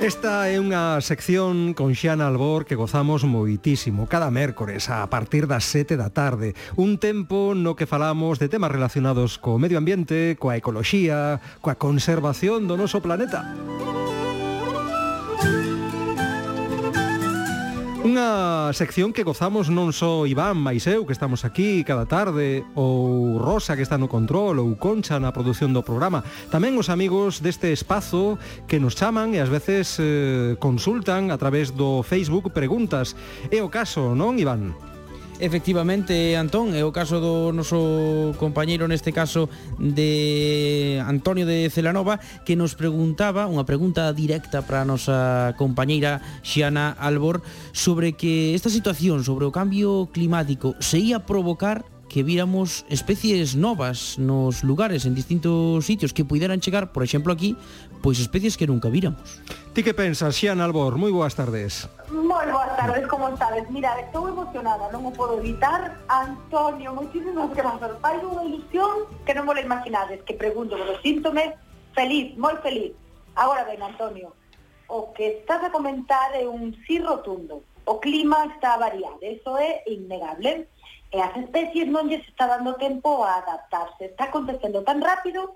Esta é unha sección con Xana Albor que gozamos moitísimo cada mércores a partir das 7 da tarde. Un tempo no que falamos de temas relacionados co medio ambiente, coa ecoloxía, coa conservación do noso planeta. Unha sección que gozamos non só Iván mais eu que estamos aquí cada tarde ou Rosa que está no control ou Concha na produción do programa tamén os amigos deste espazo que nos chaman e ás veces eh, consultan a través do Facebook preguntas é o caso, non Iván? Efectivamente, Antón, é o caso do noso compañeiro neste caso de Antonio de Celanova que nos preguntaba unha pregunta directa para a nosa compañeira Xiana Albor sobre que esta situación sobre o cambio climático se ia provocar que víramos especies novas nos lugares, en distintos sitios, que puderan chegar, por exemplo, aquí, pois especies que nunca víramos. Ti que pensas, Xian Albor? Moi boas tardes. Moi tardes, como estades? Mira, estou emocionada, non o podo evitar. Antonio, moitísimas grazas. Fai unha ilusión que non vos imaginades, que pregunto los síntome, feliz, moi feliz. Agora ben, Antonio, o que estás a comentar é un sí rotundo. O clima está a variar, eso é innegable. Eh, e as especies non lles está dando tempo a adaptarse. Está acontecendo tan rápido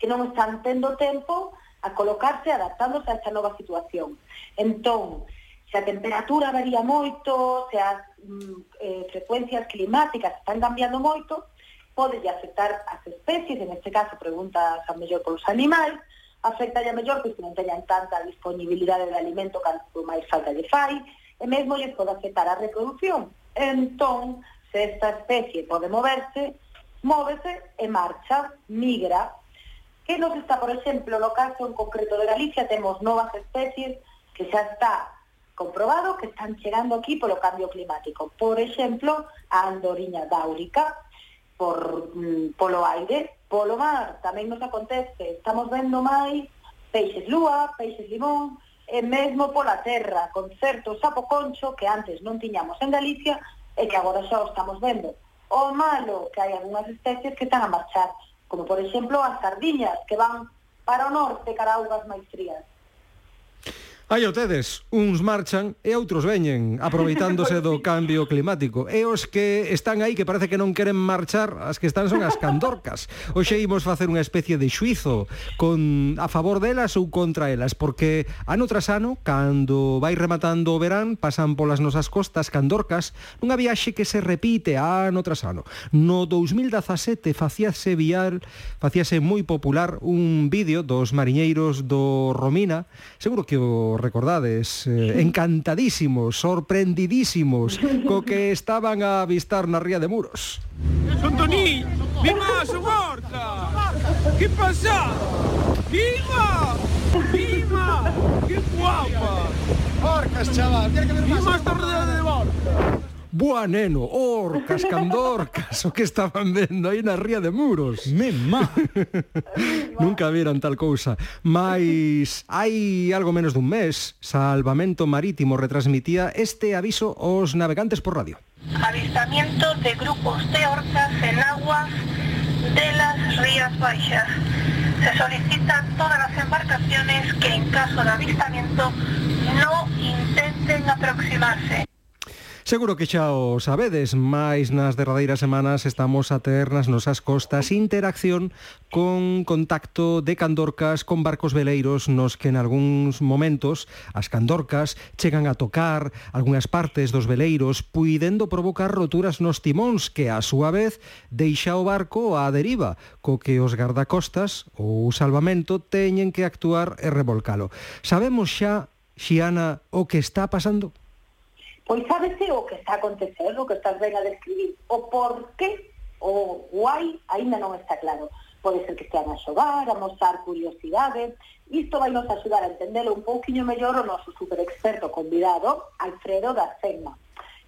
que non están tendo tempo a colocarse adaptándose a esta nova situación. Entón, se a temperatura varía moito, se as mm, eh, frecuencias climáticas están cambiando moito, pode afectar as especies, en este caso preguntas a mellor polos animais, afecta a mellor pois, que non teñan tanta disponibilidade de alimento canto máis falta lle fai, e mesmo lles pode afectar a reproducción. Entón, se esta especie pode moverse, móvese e marcha, migra. Que nos está, por exemplo, no caso en concreto de Galicia, temos novas especies que xa está comprobado que están chegando aquí polo cambio climático. Por exemplo, a andoriña dáurica, por, mm, polo aire, polo mar, tamén nos acontece. Estamos vendo máis peixes lúa, peixes limón, e mesmo pola terra, con certo sapo concho que antes non tiñamos en Galicia e que agora xa o estamos vendo. O malo que hai algunhas especies que están a marchar, como por exemplo as sardiñas que van para o norte cara a augas máis frías Aí o tedes, uns marchan e outros veñen, aproveitándose do pois cambio climático. E os que están aí, que parece que non queren marchar, as que están son as candorcas. Oxe imos facer unha especie de xuizo con a favor delas ou contra elas, porque ano tras ano, cando vai rematando o verán, pasan polas nosas costas candorcas unha viaxe que se repite ano tras ano. No 2017 facíase vial, facíase moi popular un vídeo dos mariñeiros do Romina, seguro que o recordades, eh, encantadísimos, sorprendidísimos co que estaban a avistar na Ría de Muros. Son Toni, viva a morta! Que pasa? Viva! Viva! Que guapa! Orcas, chaval, tiene que ver máis. Viva esta rodeada de morta! Boa neno, orcas, candorcas, o que estaban vendo aí na ría de muros. Memá. Nunca viran tal cousa. Mais hai algo menos dun mes, Salvamento Marítimo retransmitía este aviso aos navegantes por radio. Avistamiento de grupos de orcas en aguas de las rías baixas. Se solicitan todas las embarcaciones que en caso de avistamiento no intenten aproximarse. Seguro que xa o sabedes, máis nas derradeiras semanas estamos a ter nas nosas costas interacción con contacto de candorcas con barcos veleiros nos que en algúns momentos as candorcas chegan a tocar algunhas partes dos veleiros puidendo provocar roturas nos timóns que a súa vez deixa o barco á deriva, co que os gardacostas ou salvamento teñen que actuar e revolcalo. Sabemos xa, Xiana, o que está pasando? Pois sábese o que está acontecendo, o que estás ben a describir. O por qué, o guai, aínda non está claro. Pode ser que estean a xogar, a mostrar curiosidade. Isto vai nos axudar a entendelo un pouquiño mellor o noso superexperto convidado, Alfredo da Sema.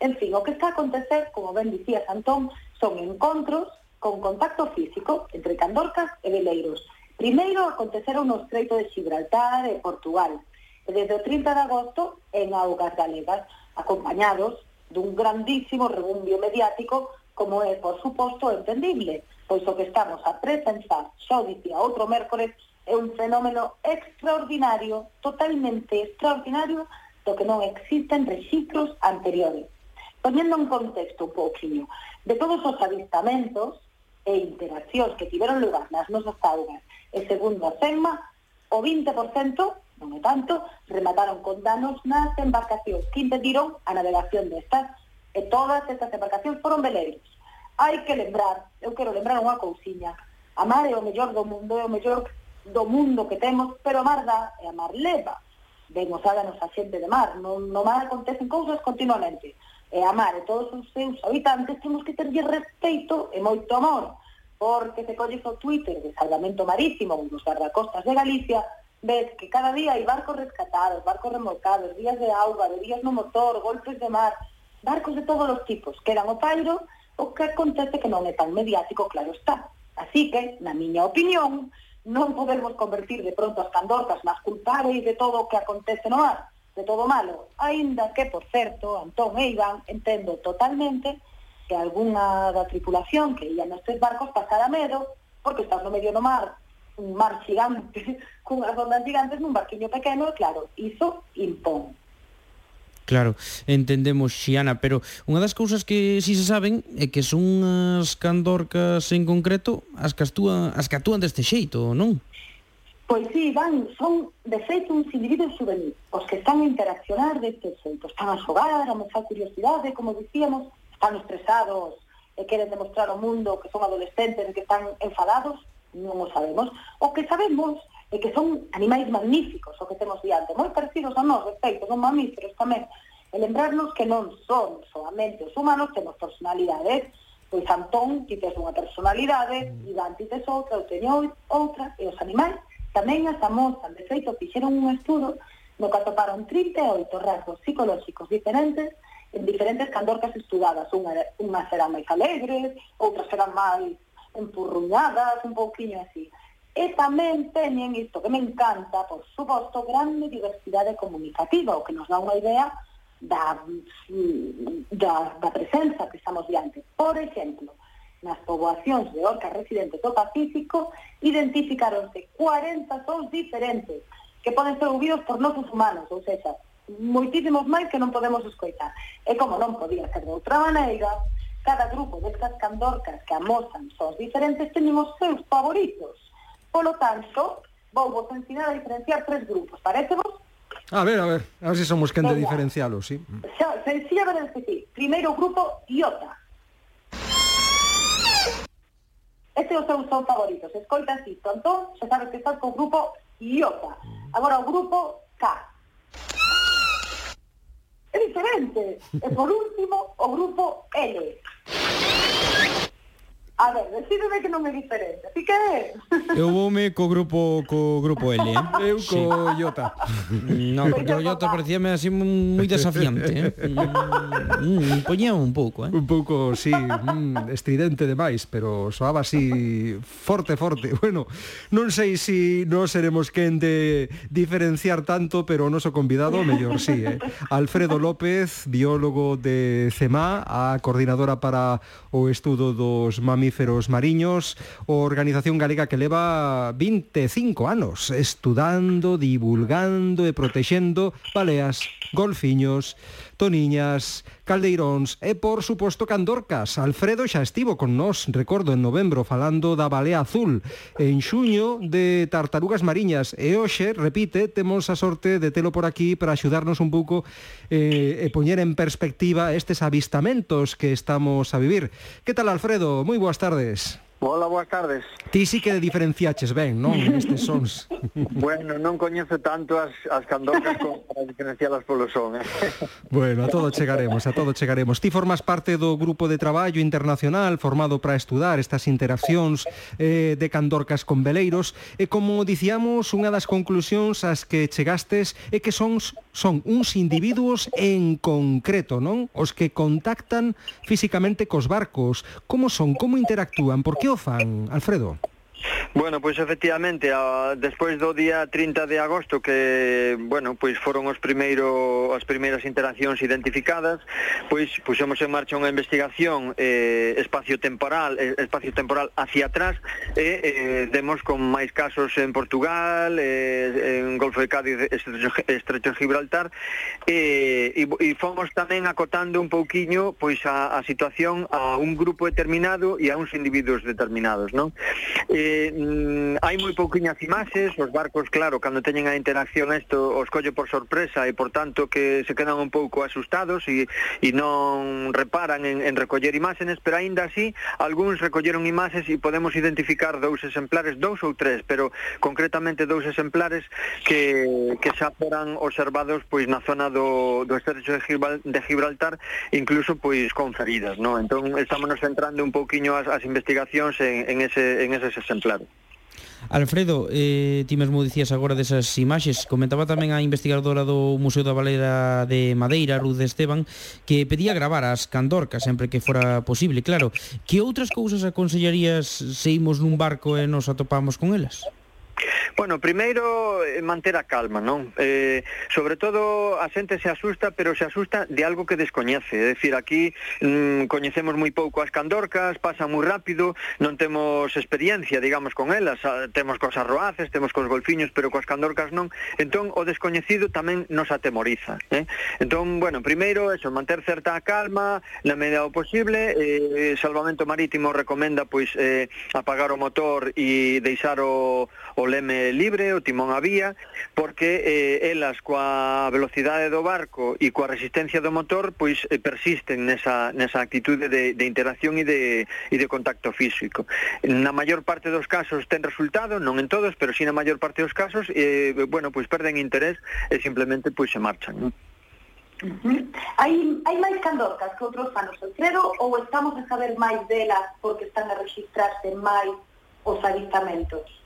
En fin, o que está a acontecer, como ben dicías Antón, son encontros con contacto físico entre Candorcas e Veleiros. Primeiro aconteceron no Estreito de Gibraltar e Portugal, e desde o 30 de agosto en Augas Galegas, acompañados dun grandísimo rebumbio mediático como é, por suposto, entendible, pois o que estamos a presentar, xa dicía outro mércores, é un fenómeno extraordinario, totalmente extraordinario, do que non existen registros anteriores. Poñendo en contexto un pouquinho, de todos os avistamentos e interaccións que tiveron lugar nas nosas augas e segundo a CEMA, o 20% Non é tanto, remataron con danos nas embarcacións que impediron a navegación destas e todas estas embarcacións foron veleiros. Hai que lembrar, eu quero lembrar unha cousiña, a mar é o mellor do mundo, é o mellor do mundo que temos, pero a mar dá e a mar leva. Ben, o sábanos a xente de mar, no, no mar acontecen cousas continuamente. E a mar e todos os seus habitantes temos que terlle respeito e moito amor, porque se colles o Twitter de Salvamento Marítimo dos Guardacostas de Galicia, ves que cada día hay barcos rescatados, barcos remolcados, días de auga, de días no motor, golpes de mar, barcos de todos os tipos, que eran o pairo, o que acontece que non é tan mediático, claro está. Así que, na miña opinión, non podemos convertir de pronto as candorcas nas culpables de todo o que acontece no mar, de todo malo, aínda que, por certo, Antón e Iván entendo totalmente que algunha da tripulación que ía nestes barcos pasara medo, porque estás no medio do mar, un mar gigante, cunhas ondas gigantes nun barquiño pequeno, e claro, iso impón. Claro, entendemos, Xiana, pero unha das cousas que si se saben é que son as candorcas en concreto as que, actúan, as que actúan deste xeito, non? Pois sí, van, son de feito uns individuos juvenil, os que están a interaccionar deste xeito, están a xogar, a mostrar curiosidade, como dicíamos, están estresados e queren demostrar ao mundo que son adolescentes e que están enfadados, non o sabemos. O que sabemos é que son animais magníficos o que temos diante, moi parecidos a nós, de feito, son mamíferos tamén. E lembrarnos que non son solamente os humanos, temos personalidades, pois Antón ti tes unha personalidade, mm. Iván ti tes outra, eu teño outra, e os animais tamén as amostran. De feito, fixeron un estudo no que atoparon 38 rasgos psicolóxicos diferentes en diferentes candorcas estudadas. Unha, unhas eran máis alegres, outras eran máis empurruñadas, un pouquiño así. E tamén teñen isto que me encanta, por suposto, grande diversidade comunicativa, o que nos dá unha idea da, mm, da, da presenza que estamos diante. Por exemplo, nas poboacións de orcas residentes do Pacífico identificaronse 40 sons diferentes que poden ser ouvidos por nosos humanos, ou seja, moitísimos máis que non podemos escoitar. E como non podía ser de outra maneira, cada grupo destas candorcas que amosan sons diferentes tenemos seus favoritos. Polo tanto, vou vos ensinar a diferenciar tres grupos, parece vos? A ver, a ver, a ver se si somos quen de diferencialos, sí. Xa, sencilla verán que sí. Primeiro grupo, iota. Este é o seu son favorito. Se escoitas isto, entón, xa sabes que estás co grupo iota. Agora o grupo K diferente. E por último, o grupo L. A ver, decídeme que non me diferente. Ti que é? Eu voume co grupo co grupo L, eh? Eu co sí. Iota. No, porque o Iota parecíame así moi desafiante, eh? Mm, mm poñía un pouco, eh? Un pouco, sí, mm, estridente demais, pero soaba así forte, forte. Bueno, non sei se si non seremos quen de diferenciar tanto, pero o noso convidado mellor sí, eh? Alfredo López, biólogo de CEMA, a coordinadora para o estudo dos mamíferos mamíferos mariños, organización galega que leva 25 anos estudando, divulgando e protexendo baleas, golfiños, Toniñas, Caldeiróns e, por suposto, Candorcas. Alfredo xa estivo con nós, recordo, en novembro, falando da balea azul, en xuño de tartarugas mariñas. E hoxe, repite, temos a sorte de telo por aquí para axudarnos un pouco eh, e poñer en perspectiva estes avistamentos que estamos a vivir. Que tal, Alfredo? Moi boas tardes. Hola, boas tardes. Ti sí que diferenciaches ben, non? Nestes sons. Bueno, non coñezo tanto as, as candocas como para diferencialas polo son. Eh? Bueno, a todo chegaremos, a todo chegaremos. Ti formas parte do grupo de traballo internacional formado para estudar estas interaccións eh, de candorcas con veleiros. E como dicíamos, unha das conclusións ás que chegastes é que son, son uns individuos en concreto, non? Os que contactan físicamente cos barcos. Como son? Como interactúan? Por que Alfredo? Bueno, pois efectivamente, a, despois do día 30 de agosto que, bueno, pois foron os primeiro as primeiras interaccións identificadas, pois puxemos en marcha unha investigación eh, espacio temporal, eh, espacio temporal hacia atrás e eh, demos con máis casos en Portugal, eh, en Golfo de Cádiz, Estrecho, Estrecho Gibraltar eh, e, e fomos tamén acotando un pouquiño pois a, a situación a un grupo determinado e a uns individuos determinados, non? Eh, Eh, mm, hai moi pouquiñas imaxes, os barcos, claro, cando teñen a interacción isto, os colle por sorpresa e, por tanto, que se quedan un pouco asustados e, e non reparan en, en recoller imágenes, pero aínda así, algúns recolleron imaxes e podemos identificar dous exemplares, dous ou tres, pero concretamente dous exemplares que, que xa foran observados pois na zona do, do estrecho de, Gibral, de Gibraltar, incluso pois con feridas, non? Entón, estamos centrando un pouquiño as, as investigacións en, en, ese, en eses exemplares claro. Alfredo, eh, ti mesmo dicías agora desas imaxes Comentaba tamén a investigadora do Museo da Valera de Madeira, Ruth Esteban Que pedía gravar as candorcas sempre que fora posible Claro, que outras cousas aconsellarías se imos nun barco e nos atopamos con elas? Bueno, primeiro eh, manter a calma, non? Eh, sobre todo a xente se asusta, pero se asusta de algo que descoñece. É dicir, aquí mm, coñecemos moi pouco as candorcas, pasa moi rápido, non temos experiencia, digamos, con elas. Ah, temos cos arroaces, temos cos golfiños, pero coas candorcas non. Entón, o descoñecido tamén nos atemoriza. Eh? Entón, bueno, primeiro, eso, manter certa calma na medida do posible. Eh, Salvamento Marítimo recomenda, pois, eh, apagar o motor e deixar o, o o leme libre, o timón a vía, porque eh, elas coa velocidade do barco e coa resistencia do motor pois eh, persisten nesa, nesa actitude de, de interacción e de, e de contacto físico. Na maior parte dos casos ten resultado, non en todos, pero si na maior parte dos casos, eh, bueno, pois perden interés e simplemente pois se marchan. Non? Uh -huh. Hai, hai máis candorcas que outros anos, Alfredo, ou estamos a saber máis delas porque están a registrarse máis os avistamentos?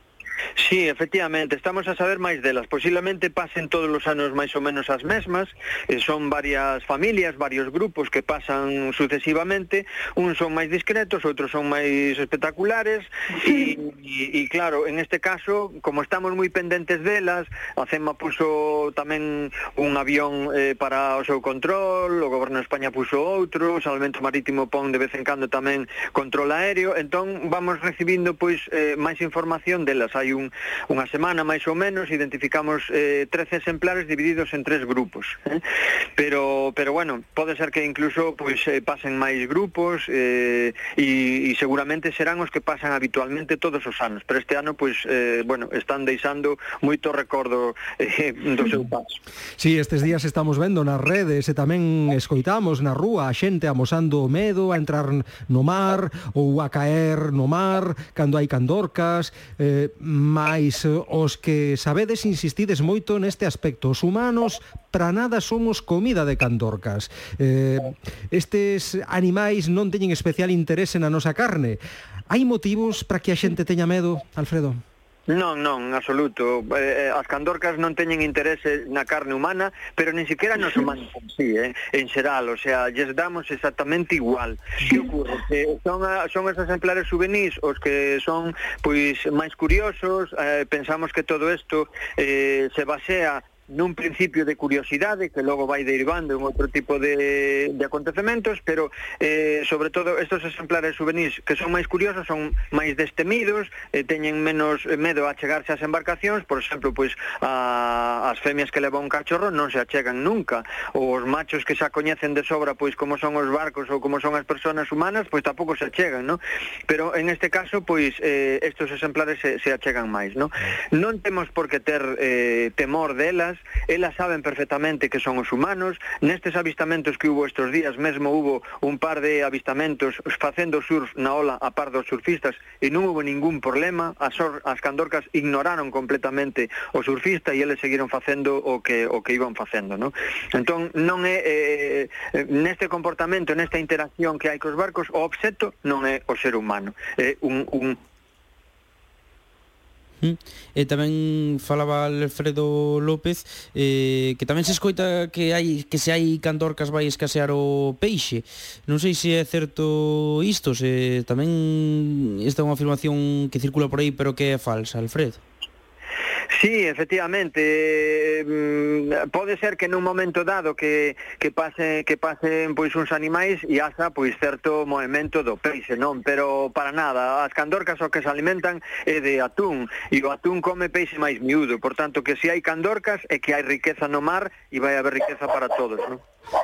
Sí, efectivamente, estamos a saber máis delas. Posiblemente pasen todos os anos máis ou menos as mesmas. Eh, son varias familias, varios grupos que pasan sucesivamente. Uns son máis discretos, outros son máis espectaculares. E, e, e claro, en este caso, como estamos moi pendentes delas, a CEMA puso tamén un avión eh, para o seu control, o Goberno de España puso outro, o Salvamento Marítimo pon de vez en cando tamén control aéreo. Entón, vamos recibindo pois eh, máis información delas. Hai hai un, unha semana máis ou menos identificamos eh, 13 exemplares divididos en tres grupos eh? pero, pero bueno, pode ser que incluso pois, eh, pasen máis grupos eh, e, e seguramente serán os que pasan habitualmente todos os anos pero este ano pois, eh, bueno, están deixando moito recordo eh, do seu paso Si, sí, estes días estamos vendo nas redes e tamén escoitamos na rúa a xente amosando o medo a entrar no mar ou a caer no mar cando hai candorcas eh, mais eh, os que sabedes insistides moito neste aspecto. Os humanos para nada somos comida de candorcas. Eh, estes animais non teñen especial interese na nosa carne. Hai motivos para que a xente teña medo, Alfredo? Non, non, en absoluto. Eh, eh, as candorcas non teñen interese na carne humana, pero nin siquiera nos humanos en sí, eh, en xeral, o sea, lles damos exactamente igual. Que ocurre? Que son, a, son esos exemplares juvenis os que son pois máis curiosos, eh, pensamos que todo isto eh, se basea nun principio de curiosidade que logo vai derivando en outro tipo de, de acontecementos, pero eh, sobre todo estos exemplares juvenis que son máis curiosos, son máis destemidos, eh, teñen menos eh, medo a chegarse ás embarcacións, por exemplo, pois a, as femias que leva un cachorro non se achegan nunca, ou os machos que xa coñecen de sobra pois como son os barcos ou como son as persoas humanas, pois tampouco se achegan, non? Pero en este caso, pois eh, estos exemplares se, se achegan máis, non? Non temos por que ter eh, temor delas, elas saben perfectamente que son os humanos, nestes avistamentos que hubo estes días mesmo hubo un par de avistamentos facendo surf na ola a par dos surfistas e non hubo ningún problema, as, or, as candorcas ignoraron completamente o surfista e eles seguiron facendo o que o que iban facendo, non? Entón non é eh, eh, neste comportamento, nesta interacción que hai cos barcos, o obxecto non é o ser humano, é un, un E tamén falaba Alfredo López eh, que tamén se escoita que hai que se hai candorcas vai escasear o peixe. Non sei se é certo isto, se tamén esta é unha afirmación que circula por aí, pero que é falsa, Alfredo. Sí, efectivamente, eh, mm, pode ser que nun momento dado que que pase que pasen pois uns animais e asa pois certo movimento do peixe, non, pero para nada, as candorcas o que se alimentan é de atún e o atún come peixe máis miúdo, por tanto que se hai candorcas é que hai riqueza no mar e vai haber riqueza para todos, non?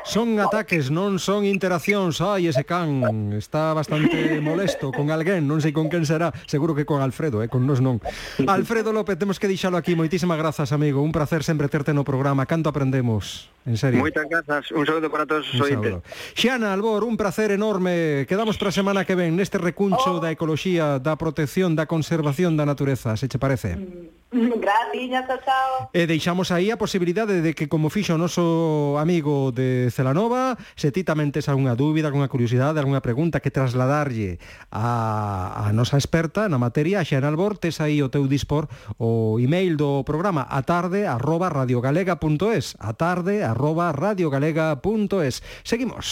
Son ataques, non son interaccións. Ai, ese can está bastante molesto con alguén, non sei con quen será, seguro que con Alfredo, eh, con nos non. Alfredo López, temos que deixalo aquí. Moitísimas grazas, amigo. Un placer sempre terte no programa. Canto aprendemos. En serio. Moitas grazas. Un saludo para todos os ointes. Xiana Albor, un placer enorme. Quedamos para a semana que ven neste recuncho oh. da ecoloxía, da protección, da conservación da natureza, se che parece. Mm. Gracias, chao. E deixamos aí a posibilidade de que como fixo o noso amigo de Celanova, se ti tamén tes algunha dúbida, algunha curiosidade, algunha pregunta que trasladarlle a, a nosa experta na materia, a Xeran Albor, tes aí o teu dispor o email do programa atarde arroba radiogalega.es atarde arroba radiogalega.es Seguimos.